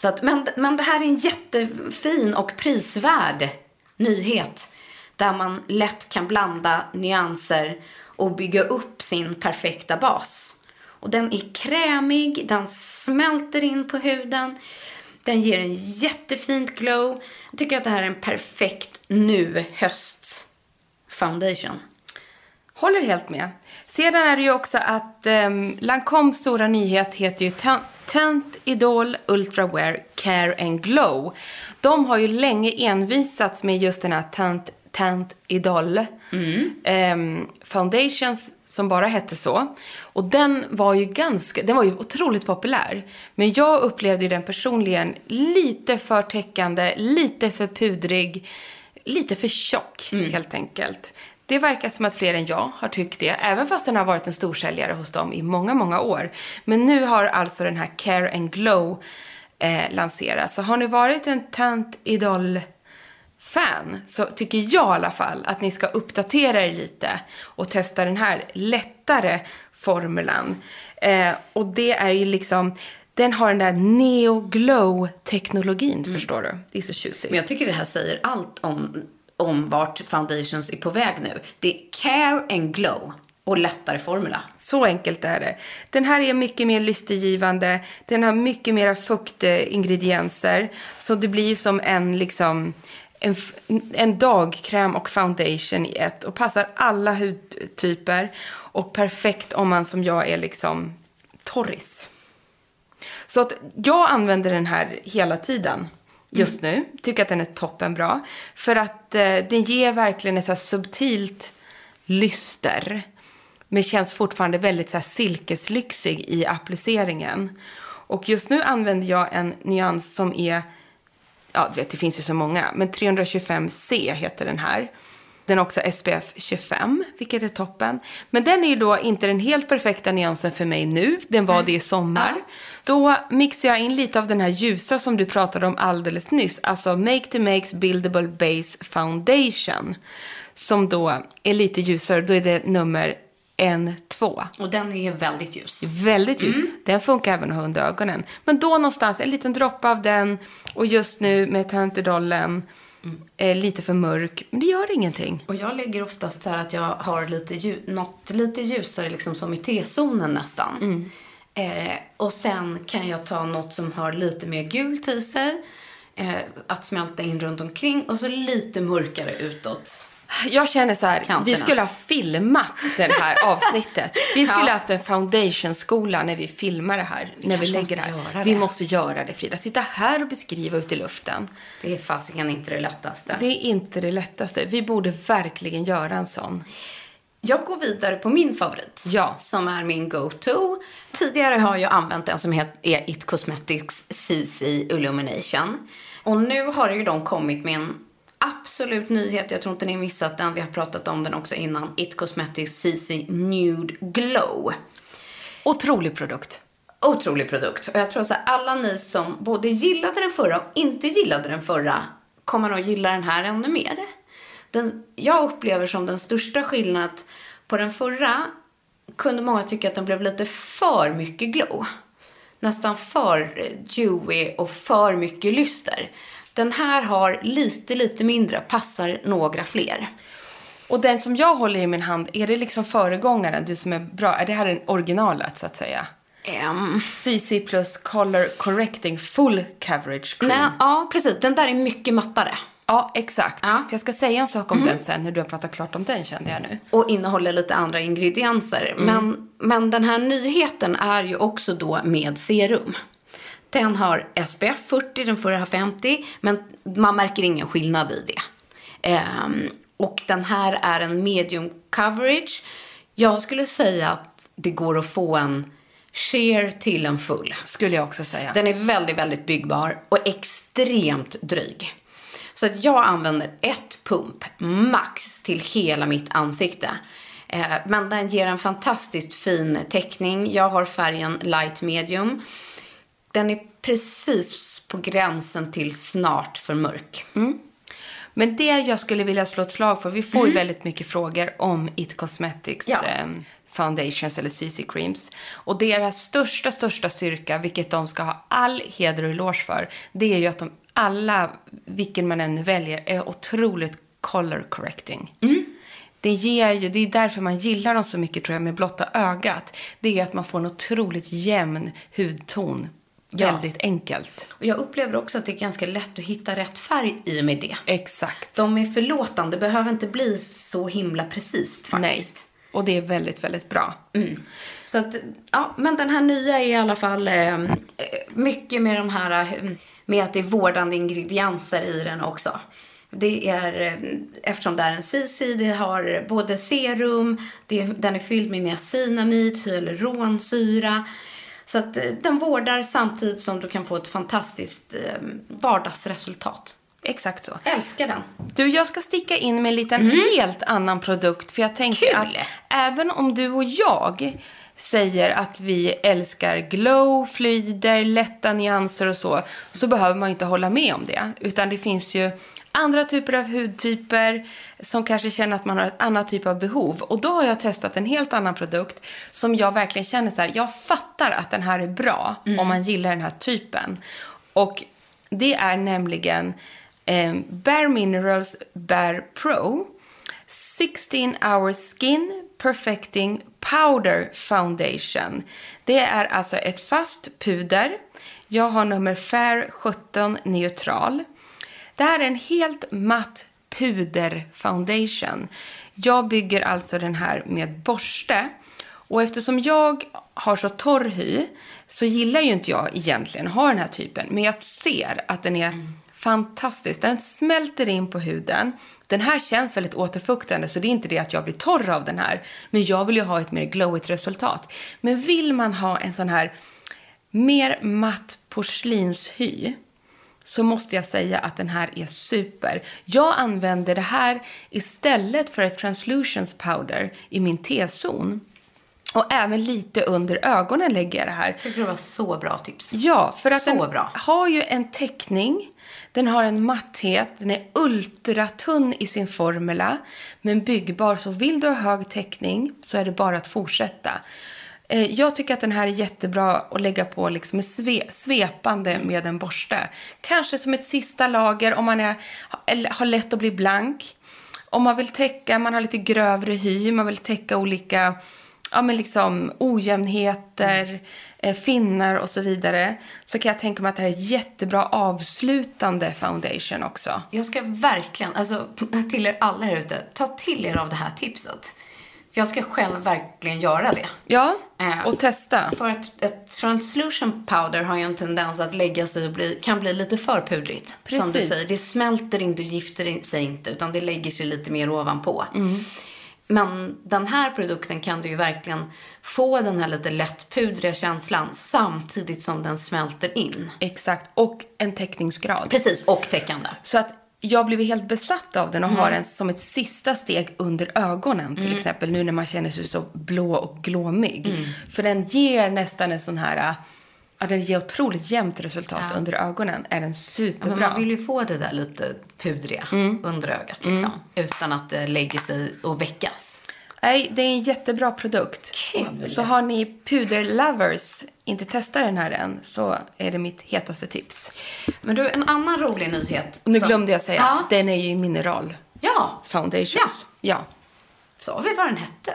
Så att, men, men det här är en jättefin och prisvärd nyhet där man lätt kan blanda nyanser och bygga upp sin perfekta bas. Och den är krämig, den smälter in på huden, den ger en jättefint glow. Jag tycker att det här är en perfekt nu höst foundation. Håller helt med. Sedan är det ju också att ehm, um, Lancoms stora nyhet heter ju Tent Idol Ultra Wear Care and Glow. De har ju länge envisats med just den här Tent, Tent Idol ehm, Foundations som bara hette så. Och den var ju ganska, den var ju otroligt populär. Men jag upplevde ju den personligen lite för täckande, lite för pudrig lite för tjock helt enkelt. Det verkar som att fler än jag har tyckt det, även fast den har varit en storsäljare hos dem i många, många år. Men nu har alltså den här Care and Glow eh, lanserats. Så har ni varit en Tant Idol fan så tycker jag i alla fall att ni ska uppdatera er lite och testa den här lättare formulan. Eh, och det är ju liksom, den har den där neo glow teknologin förstår du. Det är så tjusigt. Men jag tycker det här säger allt om, om vart foundations är på väg nu. Det är care and glow och lättare formula. Så enkelt är det. Den här är mycket mer lystergivande. Den har mycket mera fuktingredienser. Så det blir som en liksom en, en dagkräm och foundation i ett och passar alla hudtyper och perfekt om man som jag är liksom torris. Så att jag använder den här hela tiden just nu. Tycker att den är toppenbra. För att eh, den ger verkligen ett så här subtilt lyster. Men känns fortfarande väldigt så här silkeslyxig i appliceringen. Och just nu använder jag en nyans som är, ja du vet det finns ju så många, men 325C heter den här. Den har också SPF 25, vilket är toppen. Men den är ju då inte den helt perfekta nyansen för mig nu. Den var det i sommar. Då mixar jag in lite av den här ljusa som du pratade om alldeles nyss. Alltså Make the Makes Buildable Base Foundation. Som då är lite ljusare. Då är det nummer N2. Och den är väldigt ljus. Väldigt ljus. Den funkar även att ha under ögonen. Men då någonstans en liten droppe av den. Och just nu med Tantidollen. Eh, lite för mörk. Men det gör ingenting. Och jag lägger oftast så här att jag har lite lju- något lite ljusare liksom som i T-zonen nästan. Eh, och sen kan jag ta något som har lite mer gult i sig. Eh, att smälta in runt omkring och så lite mörkare utåt. Jag känner så här, Kanterna. vi skulle ha filmat det här *laughs* avsnittet. Vi skulle Ja. ha haft en foundation-skola när vi filmar det här. när vi lägger måste det här. Vi måste göra det Frida. Sitta här och beskriva ut i luften. Det är fasiken inte det lättaste. Det är inte det lättaste. Vi borde verkligen göra en sån. Jag går vidare på min favorit. Ja. Som är min go-to. Tidigare har jag använt en som heter It Cosmetics CC Illumination. Och nu har ju de kommit med en absolut nyhet. Jag tror inte ni har missat den. Vi har pratat om den också innan. It Cosmetics CC Nude Glow. Otrolig produkt. Otrolig produkt. Och jag tror så här, alla ni som både gillade den förra och inte gillade den förra kommer att gilla den här ännu mer. Den, jag upplever som den största skillnaden att på den förra kunde många tycka att den blev lite för mycket glow. Nästan för eh, dewy och för mycket lyster. Den här har lite, lite mindre, passar några fler. Och den som jag håller i min hand, är det liksom föregångaren, du som är bra? Är det här den originalet så att säga? Ehm, CC plus color correcting full coverage cream. nej, ja, precis. Den där är mycket mattare. Ja, exakt. Ja. Mm. Jag ska säga en sak om den sen när du har pratat klart om den kände jag nu. och innehåller lite andra ingredienser. Men, men den här nyheten är ju också då med serum. Den har SPF 40, den förra har 50, men man märker ingen skillnad i det. Ehm, och den här är en medium coverage. Jag skulle säga att det går att få en sheer till en full. Skulle jag också säga. Den är väldigt, väldigt byggbar och extremt dryg. Så att jag använder ett pump max till hela mitt ansikte. Eh, Men den ger en fantastiskt fin täckning. Jag har färgen light medium. Den är precis på gränsen till snart för mörk. Men det jag skulle vilja slå ett slag för, vi får ju väldigt mycket frågor om It Cosmetics Ja. ehm, foundations eller CC creams. Och deras största, största styrka, vilket de ska ha all heder och eloge för, det är ju att de alla, vilken man än väljer, är otroligt color correcting. Det, ger ju, det är därför man gillar dem så mycket tror jag med blotta ögat. Det är att man får en otroligt jämn hudton. Ja. Väldigt enkelt. Och jag upplever också att det är ganska lätt att hitta rätt färg i och med det. Exakt. De är förlåtande, behöver inte bli så himla precis Nej. faktiskt. Och det är väldigt, väldigt bra. Så att, ja, men den här nya är i alla fall eh, mycket med de här, eh, med att det är vårdande ingredienser i den också. Det är, eh, eftersom det är en CC, det har både serum, det, den är fylld med niacinamid, hyaluronsyra. Så att eh, den vårdar samtidigt som du kan få ett fantastiskt eh, vardagsresultat. Exakt så. Älskar den. Du, jag ska sticka in med en liten helt annan produkt. För jag tänker Kul. att även om du och jag säger att vi älskar glow, fluider, lätta nyanser och så, så behöver man inte hålla med om det. Utan det finns ju andra typer av hudtyper som kanske känner att man har ett annat typ av behov. Och då har jag testat en helt annan produkt som jag verkligen känner så här, jag fattar att den här är bra om man gillar den här typen. Och det är nämligen eh, Bare Minerals Bare Pro 16 hour skin perfecting powder foundation. Det är alltså ett fast puder. Jag har nummer Fair 17 neutral. Det här är en helt matt puder foundation. Jag bygger alltså den här med borste. Och eftersom jag har så torr hy så gillar ju inte jag egentligen att ha den här typen. Men jag ser att den är fantastisk. Den smälter in på huden. Den här känns väldigt återfuktande så det är inte det att jag blir torr av den här. Men jag vill ju ha ett mer glowigt resultat. Men vill man ha en sån här mer matt porslinshy så måste jag säga att den här är super. Jag använder det här istället för ett translutions powder i min T-zon. Och även lite under ögonen lägger jag det här. Det var så bra tips. Ja, för att så den bra. har ju en täckning. Den har en matthet. Den är ultratunn i sin formula. Men byggbar. Så vill du ha hög täckning så är det bara att fortsätta. Eh, jag tycker att den här är jättebra att lägga på liksom sve, svepande med en borste. Kanske som ett sista lager om man är, har lätt att bli blank. Om man vill täcka, man har lite grövre hy, man vill täcka olika ja, men liksom ojämnheter, mm. finnar och så vidare. Så kan jag tänka mig att det här är jättebra avslutande foundation också. Jag ska verkligen, alltså *clears throat* till er alla här ute, ta till er av det här tipset. För jag ska själv verkligen göra det. Ja, Eh, och testa. För att ett translution powder har ju en tendens att lägga sig och bli, kan bli lite för pudrigt. Som du Precis. säger, det smälter inte och gifter sig inte utan det lägger sig lite mer ovanpå. Mm. Men den här produkten kan du ju verkligen få den här lite lättpudriga känslan samtidigt som den smälter in. Exakt, och en täckningsgrad. Precis, och täckande. Så att jag blev helt besatt av den och Mm. har den som ett sista steg under ögonen till Mm. exempel nu när man känner sig så blå och glåmig. Mm. För den ger nästan en sån här, ja, den ger otroligt jämnt resultat Ja. under ögonen. Är den Ja, superbra. men man vill ju få det där lite pudriga under ögat liksom. Utan att det lägger sig och väckas. Nej, det är en jättebra produkt. Kul. Så har ni puderlovers inte testat den här än så är det mitt hetaste tips. Men du, en annan rolig nyhet. Nu som- glömde jag säga, Ja, den är ju mineral ja. foundations. Ja. Sa vi vad den hette?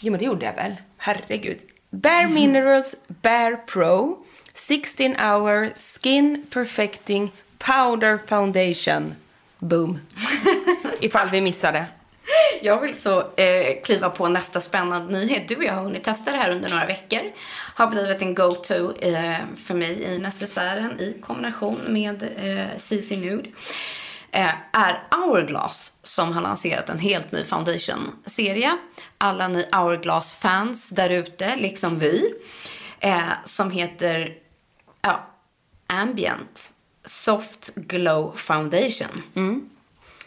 Jo, men det gjorde jag väl. Herregud. Bare Minerals Bare Pro 16 hour skin perfecting powder foundation. Boom. *laughs* Ifall vi missade. Jag vill så eh, kliva på nästa spännande nyhet. Du och jag har hunnit testa det här under några veckor. Har blivit en go-to eh, för mig i necessären i kombination med eh, CC Nude. Eh, är Hourglass som har lanserat en helt ny foundation-serie. Alla ni Hourglass-fans där ute, liksom vi, eh, som heter ja, Ambient Soft Glow Foundation.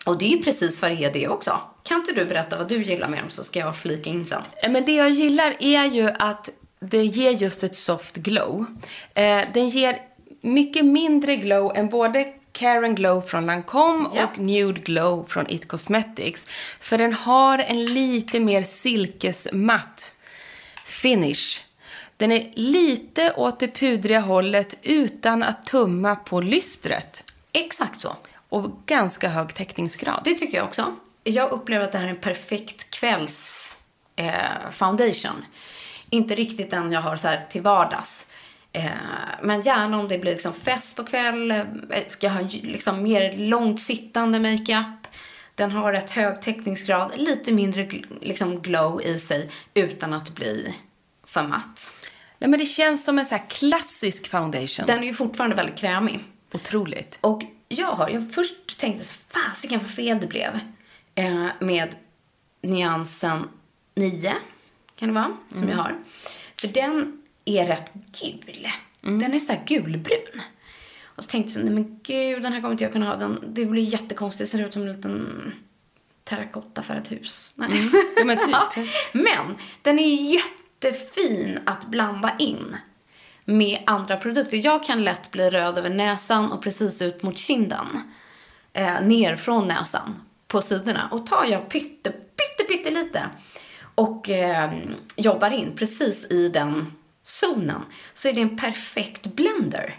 Och det är precis vad det är det också. Kan inte du berätta vad du gillar med dem så ska jag flika in sen. Eh, Men det jag gillar är ju att det ger just ett soft glow. Eh, den ger mycket mindre glow än både Karen Glow från Lancome Ja. och Nude Glow från It Cosmetics. För den har en lite mer silkesmatt finish. Den är lite åt det pudriga hållet utan att tumma på lystret. Exakt så. Och ganska hög täckningsgrad. Det tycker jag också. Jag upplever att det här är en perfekt kvälls eh, foundation. Inte riktigt den jag har så här till vardags. Eh, men gärna om det blir liksom fest på kväll, eh, ska jag ha liksom mer långt sittande makeup. Den har rätt hög täckningsgrad, lite mindre liksom glow i sig utan att bli för matt. Nej, men det känns som en så här klassisk foundation. Den är ju fortfarande väldigt krämig. Otroligt. Och jag har, jag först tänkte fasiken vad fel det blev. Eh, med nyansen 9, kan det vara, som jag har. För den är rätt gul. Den är så här gulbrun. Och så tänkte jag, nej men gud, den här kommer inte jag kunna ha. Den, det blir jättekonstigt, ser ut som en liten terrakotta för ett hus. Nej. Mm. Ja, men typ. *laughs* Men den är jättefin att blanda in med andra produkter. Jag kan lätt bli röd över näsan och precis ut mot kinden. Eh, ner från näsan på sidorna. Och tar jag pytte, pytte, pytte lite och eh, jobbar in precis i den zonen så är det en perfekt blender.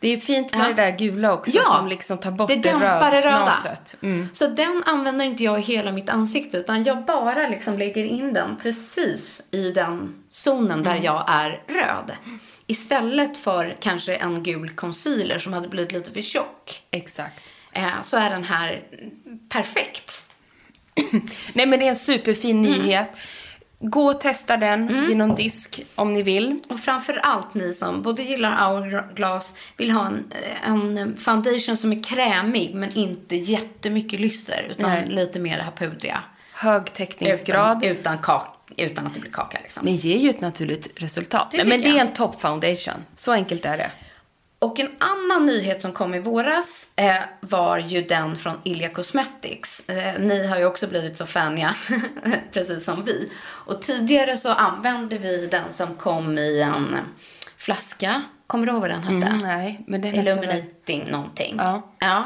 Det är fint med Ja. det där gula också Ja. som liksom tar bort Det det, röda. Mm. Så den använder inte jag i hela mitt ansikte utan jag bara liksom lägger in den precis i den zonen där jag är röd. Istället för kanske en gul concealer som hade blivit lite för tjock. Exakt. Eh, så är den här perfekt. *clears throat* Nej men det är en superfin Mm. nyhet. Gå och testa den vid någon disk om ni vill. Och framför allt ni som både gillar Hourglass, vill ha en, en foundation som är krämig men inte jättemycket lyster utan Nej. lite mer det här pudriga. Hög täckningsgrad. Utan, utan, kak, utan att det blir kaka liksom. Men ger ju ett naturligt resultat. Det men det är en top foundation. Så enkelt är det. Och en annan nyhet som kom i våras eh, var ju den från Ilja Cosmetics. Eh, ni har ju också blivit så faniga, *laughs* precis som vi. Och tidigare så använde vi den som kom i en flaska. Kommer du ihåg vad den hette? Mm, nej, men den hette väl- Illuminating någonting. Ja. ja.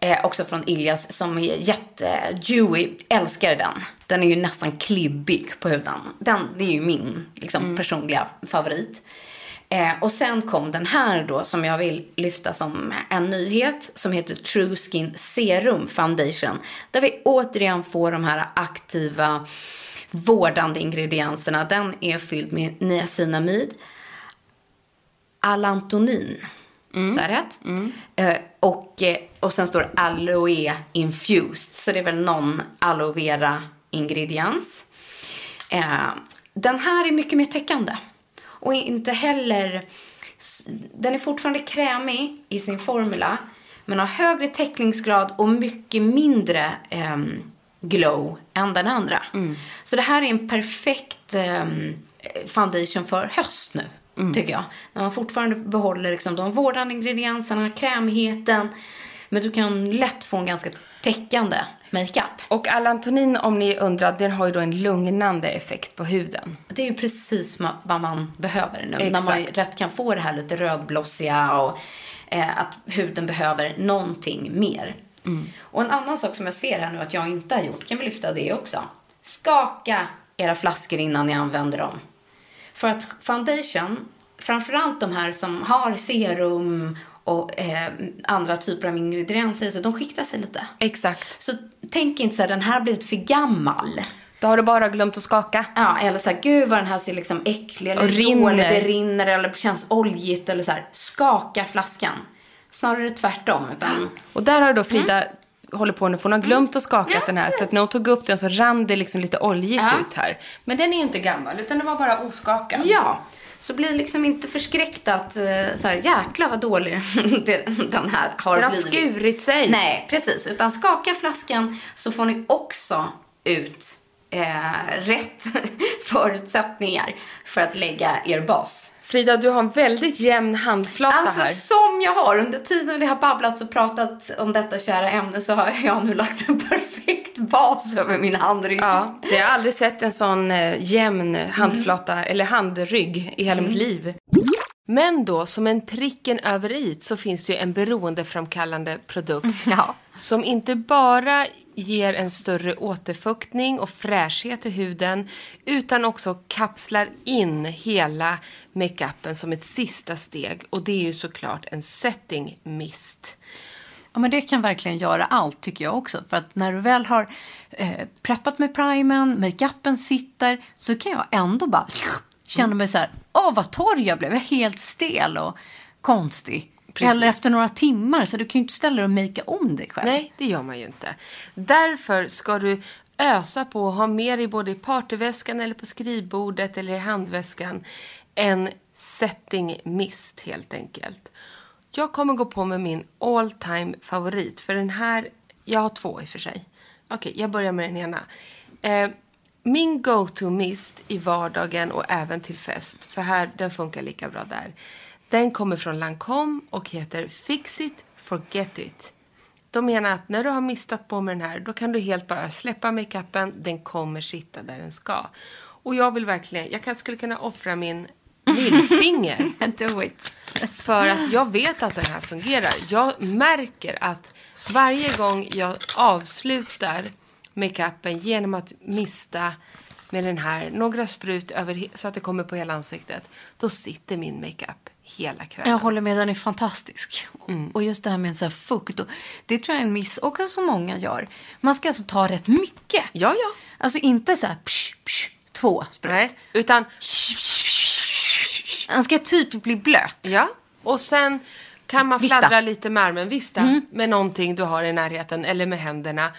Eh, också från Iljas som är jätte-dewy. Älskar den. Den är ju nästan klibbig på huden. Den, det är ju min liksom, personliga favorit. Eh, och sen kom den här då som jag vill lyfta som en nyhet som heter True Skin Serum Foundation. Där vi återigen får de här aktiva vårdande ingredienserna. Den är fylld med niacinamid, alantonin. Så är rätt? Eh, och, eh, och sen står det aloe infused. Så det är väl någon aloe vera ingrediens. Eh, den här är mycket mer täckande. Och inte heller... Den är fortfarande krämig i sin formula. Men har högre täckningsgrad och mycket mindre ehm, glow än den andra. Så det här är en perfekt ehm, foundation för höst nu. Tycker jag. När man fortfarande behåller liksom de vårdande ingredienserna, krämigheten. Men du kan lätt få en ganska täckande makeup. Och Alantonin, om ni undrar, den har ju då en lugnande effekt på huden. Det är ju precis vad man behöver nu. När Exakt. man rätt kan få det här lite rödblossiga och eh, att huden behöver någonting mer. Och en annan sak som jag ser här nu att jag inte har gjort, kan vi lyfta det också. Skaka era flaskor innan ni använder dem. För att foundation, framförallt de här som har serum och eh, andra typer av ingredienser sig, de skiktar sig lite. Exakt. Så tänk inte så här, den här har blivit för gammal. Då har du bara glömt att skaka. Ja, eller så här, gud vad den här ser liksom äcklig eller rinner. dålig, det rinner eller känns oljigt eller så här. Skaka flaskan. Snarare tvärtom. Utan, Och där har då Frida håller på nu, för hon har glömt att skaka Mm. Den här. Så att när hon tog upp den så rann det liksom lite oljigt Ja. ut här. Men den är ju inte gammal, utan den var bara oskakad. ja, så bli liksom inte förskräckt att eh, så här, jäklar vad dålig *laughs* den här har Den har blivit. skurit sig. Nej, precis. Utan skaka flaskan så får ni också ut eh, rätt *laughs* förutsättningar för att lägga er bas. Frida, du har en väldigt jämn handflata Alltså här. som jag har under tiden vi har babblat och pratat om detta kära ämne så har jag nu lagt en perfekt bas över min handrygg. Ja, jag har aldrig sett en sån eh, jämn handflata Mm. eller handrygg i hela mitt liv. Men då, som en pricken över i så finns det ju en beroendeframkallande produkt Ja. som inte bara ger en större återfuktning och fräschhet i huden utan också kapslar in hela makeupen som ett sista steg och det är ju såklart en setting mist. Ja, men det kan verkligen göra allt tycker jag också. För att när du väl har eh, preppat med primern, makeupen sitter, så kan jag ändå bara känna mig så här, åh vad torr jag blev, jag är helt stel och konstig. Precis. Eller efter några timmar, så du kan ju inte ställa dig och makea om dig själv. Nej, det gör man ju inte. Därför ska du ösa på och ha med dig både i partyväskan eller på skrivbordet eller i handväskan en setting mist helt enkelt. Jag kommer gå på med min all time favorit för den här, jag har två i och för sig. Okej, jag börjar med den ena. Eh, min go-to mist i vardagen och även till fest, för här den funkar lika bra där. Den kommer från Lancome och heter Fix it, forget it. De menar att när du har mistat på med den här, då kan du helt bara släppa makeupen. Den kommer sitta där den ska. Och jag vill verkligen, jag kan, skulle kunna offra min lillfinger. *laughs* Do it. För att jag vet att den här fungerar. Jag märker att varje gång jag avslutar makeupen genom att mista med den här några sprut över, så att det kommer på hela ansiktet. Då sitter min makeup hela kvällen. Jag håller med, den är fantastisk. Mm. Och just det här med så här fukt, och, det tror jag är en miss också som många gör. Man ska alltså ta rätt mycket. Ja, ja. Alltså inte så här psh, psh, två sprut. Nej, utan... Den ska typ bli blöt. Ja, och sen kan man Vifta. fladdra lite med armen, vifta Mm. med någonting du har i närheten eller med händerna.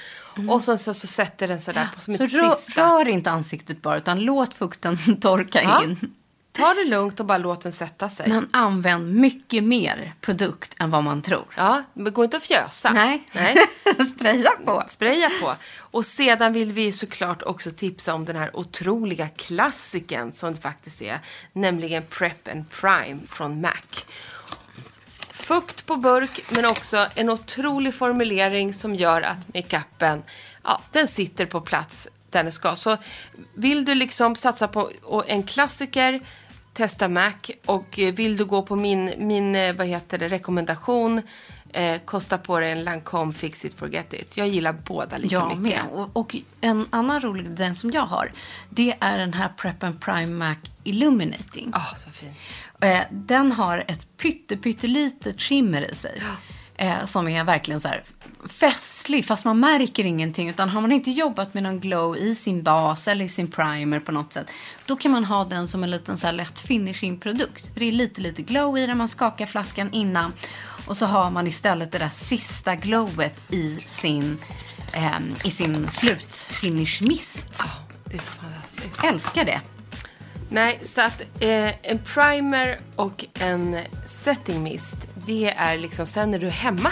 Och sen så, så sätter den sådär på som Så ett rör, sista. rör inte ansiktet bara, utan låt fukten *laughs* torka Ja. in. Ta det lugnt och bara låt den sätta sig. Men använd mycket mer produkt än vad man tror. Ja, men gå inte att fjösa. Nej. Nej. *laughs* Spraya på. Spraya på. Och sedan vill vi såklart också tipsa om den här otroliga klassiken som det faktiskt är. Nämligen Prep and Prime från MAC. Fukt på burk men också en otrolig formulering som gör att makeupen, ja, den sitter på plats där den ska. Så vill du liksom satsa på en klassiker, testa MAC. Och eh, vill du gå på min, min eh, vad heter det, rekommendation, eh, kosta på dig en Lancome Fix It Forget It. Jag gillar båda lika Jag mycket. med. Och, och en annan rolig, den som jag har, det är den här Prep and Prime Mac Illuminating. Ah, så fin. Eh, Den har ett pytte, pyttelitet skimmer i sig. Eh, som är verkligen så här festlig, fast man märker ingenting. Utan har man inte jobbat med någon glow i sin bas eller i sin primer på något sätt. Då kan man ha den som en liten så här lätt finishing produkt. För det är lite, lite glow i den. Man skakar flaskan innan. Och så har man istället det där sista glowet i sin, ehm, i sin slutfinish mist. Det är så fantastiskt. Älskar det. Nej, så att eh, en primer och en setting mist, det är liksom sen när du är hemma.